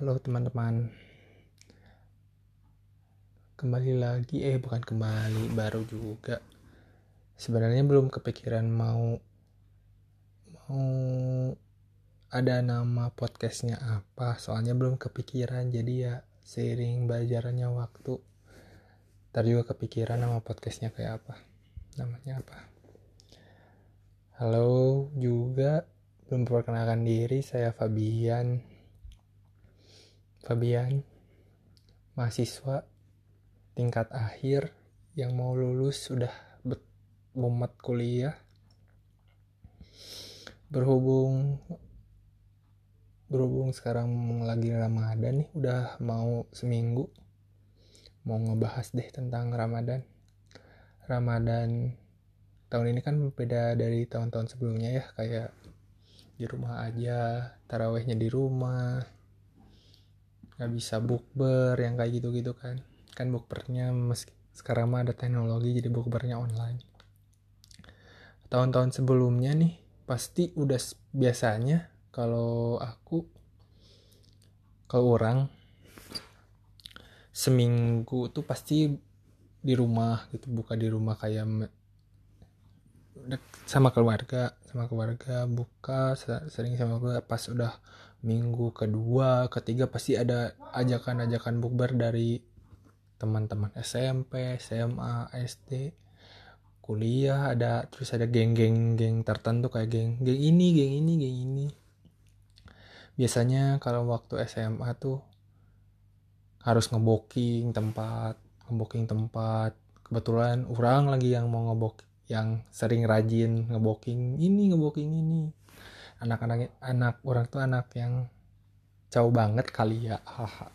Halo teman-teman. Kembali lagi Eh bukan kembali Baru juga. Sebenarnya belum kepikiran mau Mau Ada nama podcastnya apa. Soalnya belum kepikiran Jadi ya seiring belajarnya waktu Ntar juga kepikiran nama podcastnya kayak apa Namanya apa. Halo juga Belum perkenalkan diri Saya Fabian Fabian, mahasiswa tingkat akhir yang mau lulus sudah bomat kuliah. Berhubung berhubung sekarang lagi Ramadan nih, udah mau seminggu. Mau ngebahas deh tentang Ramadan. Ramadan tahun ini kan beda dari tahun-tahun sebelumnya ya, kayak di rumah aja, tarawehnya di rumah, nggak bisa bukber yang kayak gitu-gitu kan. Kan bukbernya meski sekarang mah ada teknologi jadi bukbernya online. Tahun-tahun sebelumnya nih pasti udah biasanya kalau aku kalau orang seminggu tuh pasti di rumah gitu buka di rumah kayak sama keluarga sama keluarga buka sering sama keluarga pas udah minggu kedua ketiga pasti ada ajakan-ajakan bukber dari teman-teman SMP SMA SD kuliah ada terus ada geng-geng geng tertentu kayak geng geng ini geng ini geng ini. Biasanya kalau waktu SMA tuh harus ngeboking tempat ngeboking tempat. Kebetulan orang lagi yang mau ngebok yang sering rajin ngeboking ini ngeboking ini anak-anak anak orang tuh anak yang jauh banget kali ya. Haha.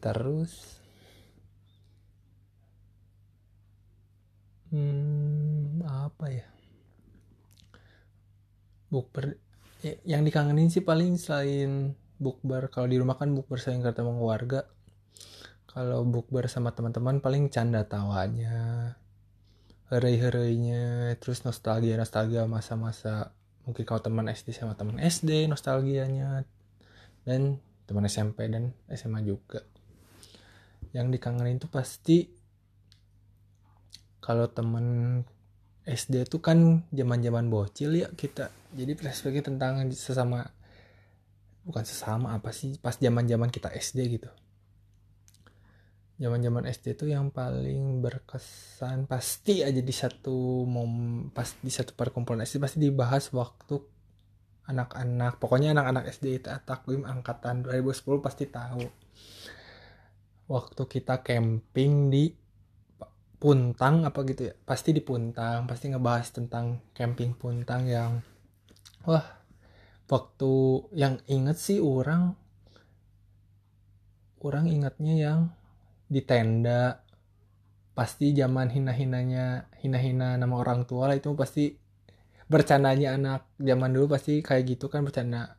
Terus hmm apa ya? Bukber ya, yang dikangenin sih paling selain bukber kalau di rumah kan bukber sering ketemu keluarga. Kalau bukber sama teman-teman paling canda tawanya herai-herainya terus nostalgia nostalgia masa-masa mungkin kalau teman SD sama teman SD nostalgianya dan teman SMP dan SMA juga. Yang dikangenin itu pasti kalau teman SD itu kan zaman-zaman bocil ya kita. Jadi perspektif tentang sesama bukan sesama apa sih pas zaman-zaman kita SD gitu zaman zaman SD itu yang paling berkesan pasti aja di satu mom pas di satu perkumpulan SD pasti dibahas waktu anak-anak pokoknya anak-anak SD itu takvim angkatan 2010 pasti tahu. Waktu kita camping di Puntang apa gitu ya pasti di Puntang pasti ngebahas tentang camping Puntang yang wah waktu yang inget sih orang orang ingatnya yang di tenda. Pasti zaman hina-hinanya hina-hina nama orang tua lah itu pasti bercandanya anak. Zaman dulu pasti kayak gitu kan bercanda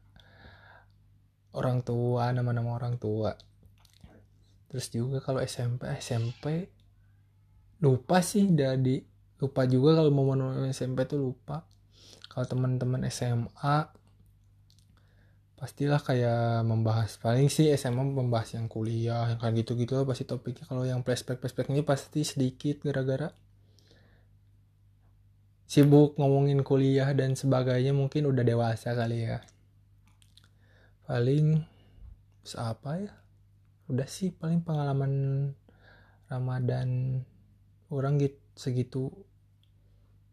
orang tua nama-nama orang tua. Terus juga kalau SMP SMP lupa sih dari lupa juga kalau mau SMP tuh lupa. Kalau teman-teman SMA pastilah kayak membahas paling sih SMA membahas yang kuliah yang kayak gitu-gitu pasti topiknya. Kalau yang flashback flashbacknya pasti sedikit gara-gara sibuk ngomongin kuliah dan sebagainya mungkin udah dewasa kali ya. Paling apa ya? Udah sih paling pengalaman Ramadan orang gitu segitu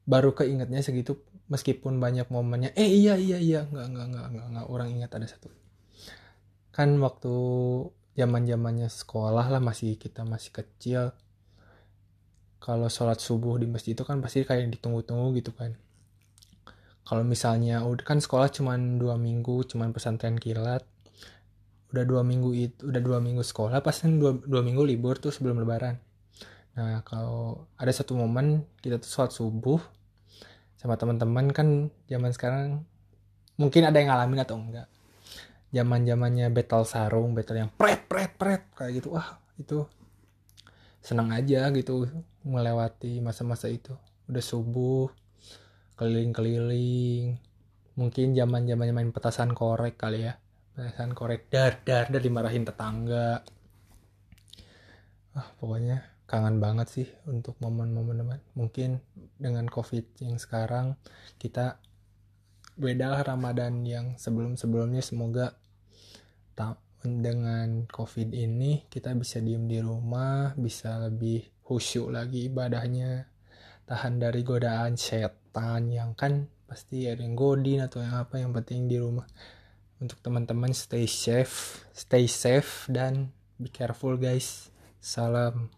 baru keingetnya segitu meskipun banyak momennya eh iya iya iya nggak nggak nggak nggak, nggak. orang ingat ada satu. Kan waktu zaman zamannya sekolah lah masih kita masih kecil kalau sholat subuh di masjid itu kan pasti kayak ditunggu-tunggu gitu kan. Kalau misalnya udah kan sekolah cuma dua minggu cuma pesantren kilat. Udah dua minggu itu udah dua minggu sekolah pasti kan dua, dua minggu libur tuh sebelum lebaran. Nah kalau ada satu momen kita tuh sholat subuh sama teman-teman kan zaman sekarang mungkin ada yang ngalamin atau enggak. Zaman zamannya battle sarung battle yang pret pret pret kayak gitu. Wah itu senang aja gitu melewati masa-masa itu. Udah subuh keliling-keliling. Mungkin zaman zamannya main petasan korek kali ya. Pesan korek dar dar dar dimarahin tetangga. Ah pokoknya kangen banget sih untuk momen-momen teman mungkin dengan covid yang sekarang kita beda Ramadan yang sebelum-sebelumnya. Semoga dengan covid ini kita bisa diem di rumah bisa lebih khusyuk lagi ibadahnya. Tahan dari godaan setan yang kan pasti ada yang godin atau yang apa yang penting di rumah. Untuk teman-teman stay safe stay safe dan be careful guys. Salam